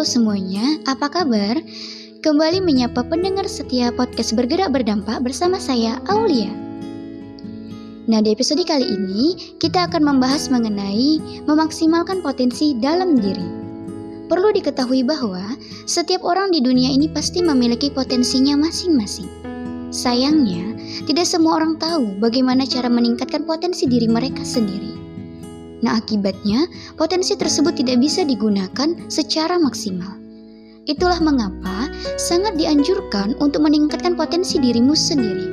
Halo semuanya, apa kabar? Kembali menyapa pendengar setia podcast Bergerak Berdampak bersama saya, Aulia. Nah, di episode kali ini, kita akan membahas mengenai memaksimalkan potensi dalam diri. Perlu diketahui bahwa setiap orang di dunia ini pasti memiliki potensinya masing-masing. Sayangnya, tidak semua orang tahu bagaimana cara meningkatkan potensi diri mereka sendiri. Nah, akibatnya potensi tersebut tidak bisa digunakan secara maksimal. Itulah mengapa sangat dianjurkan untuk meningkatkan potensi dirimu sendiri.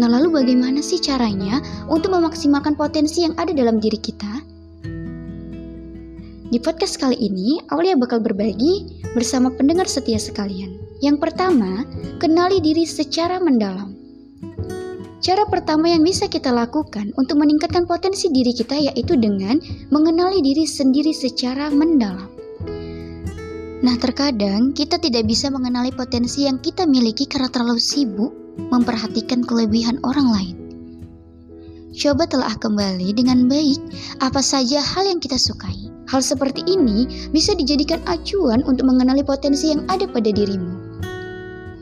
Nah, lalu bagaimana sih caranya untuk memaksimalkan potensi yang ada dalam diri kita? Di podcast kali ini, Aulia bakal berbagi bersama pendengar setia sekalian. Yang pertama, kenali diri secara mendalam. Cara pertama yang bisa kita lakukan untuk meningkatkan potensi diri kita yaitu dengan mengenali diri sendiri secara mendalam. Nah, terkadang kita tidak bisa mengenali potensi yang kita miliki karena terlalu sibuk memperhatikan kelebihan orang lain. Coba telah kembali dengan baik apa saja hal yang kita sukai. Hal seperti ini bisa dijadikan acuan untuk mengenali potensi yang ada pada dirimu.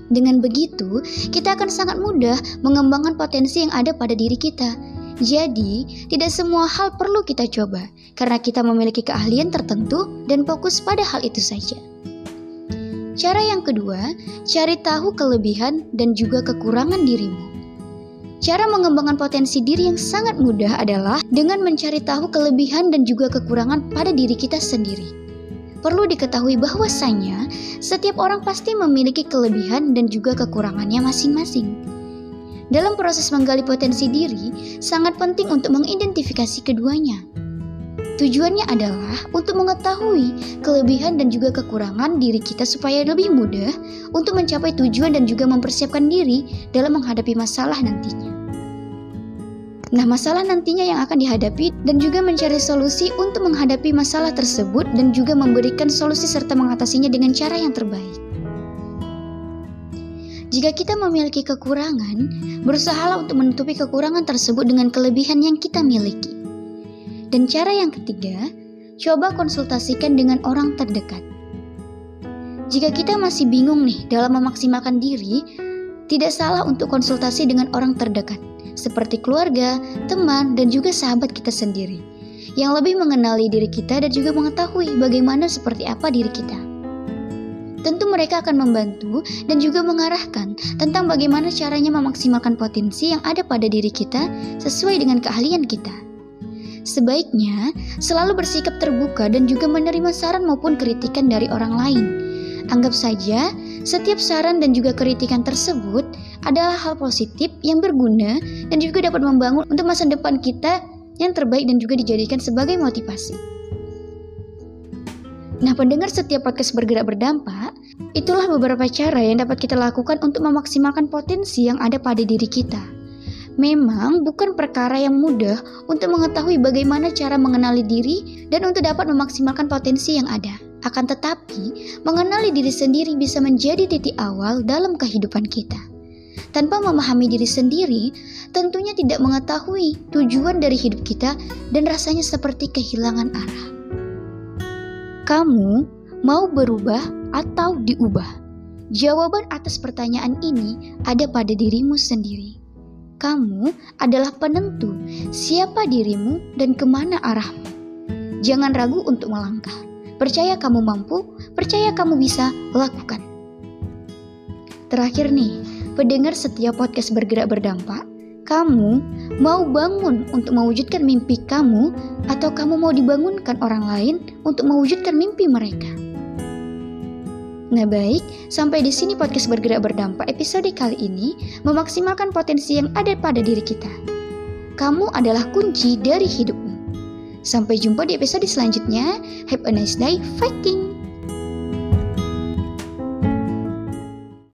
Dengan begitu, kita akan sangat mudah mengembangkan potensi yang ada pada diri kita. Jadi, tidak semua hal perlu kita coba karena kita memiliki keahlian tertentu dan fokus pada hal itu saja. Cara yang kedua, cari tahu kelebihan dan juga kekurangan dirimu. Cara mengembangkan potensi diri yang sangat mudah adalah dengan mencari tahu kelebihan dan juga kekurangan pada diri kita sendiri. Perlu diketahui bahwasanya setiap orang pasti memiliki kelebihan dan juga kekurangannya masing-masing. Dalam proses menggali potensi diri, sangat penting untuk mengidentifikasi keduanya. Tujuannya adalah untuk mengetahui kelebihan dan juga kekurangan diri kita supaya lebih mudah untuk mencapai tujuan dan juga mempersiapkan diri dalam menghadapi masalah nantinya. Nah, masalah nantinya yang akan dihadapi dan juga mencari solusi untuk menghadapi masalah tersebut dan juga memberikan solusi serta mengatasinya dengan cara yang terbaik. Jika kita memiliki kekurangan, berusahalah untuk menutupi kekurangan tersebut dengan kelebihan yang kita miliki. Dan cara yang ketiga, coba konsultasikan dengan orang terdekat. Jika kita masih bingung nih dalam memaksimalkan diri, tidak salah untuk konsultasi dengan orang terdekat seperti keluarga, teman, dan juga sahabat kita sendiri, yang lebih mengenali diri kita dan juga mengetahui bagaimana seperti apa diri kita. Tentu mereka akan membantu dan juga mengarahkan tentang bagaimana caranya memaksimalkan potensi yang ada pada diri kita sesuai dengan keahlian kita. Sebaiknya selalu bersikap terbuka dan juga menerima saran maupun kritikan dari orang lain. Anggap saja setiap saran dan juga kritikan tersebut adalah hal positif yang berguna dan juga dapat membangun untuk masa depan kita yang terbaik dan juga dijadikan sebagai motivasi. Nah, pendengar setiap podcast bergerak berdampak, itulah beberapa cara yang dapat kita lakukan untuk memaksimalkan potensi yang ada pada diri kita. Memang bukan perkara yang mudah untuk mengetahui bagaimana cara mengenali diri dan untuk dapat memaksimalkan potensi yang ada. Akan tetapi, mengenali diri sendiri bisa menjadi titik awal dalam kehidupan kita. Tanpa memahami diri sendiri, tentunya tidak mengetahui tujuan dari hidup kita dan rasanya seperti kehilangan arah. Kamu mau berubah atau diubah? Jawaban atas pertanyaan ini ada pada dirimu sendiri. Kamu adalah penentu siapa dirimu dan ke mana arahmu. Jangan ragu untuk melangkah. Percaya kamu mampu, percaya kamu bisa lakukan. Terakhir nih, pendengar setiap podcast bergerak berdampak, kamu mau bangun untuk mewujudkan mimpi kamu atau kamu mau dibangunkan orang lain untuk mewujudkan mimpi mereka? Nah baik, sampai di sini podcast bergerak berdampak episode kali ini memaksimalkan potensi yang ada pada diri kita. Kamu adalah kunci dari hidupmu. Sampai jumpa di episode selanjutnya. Have a nice day, fighting!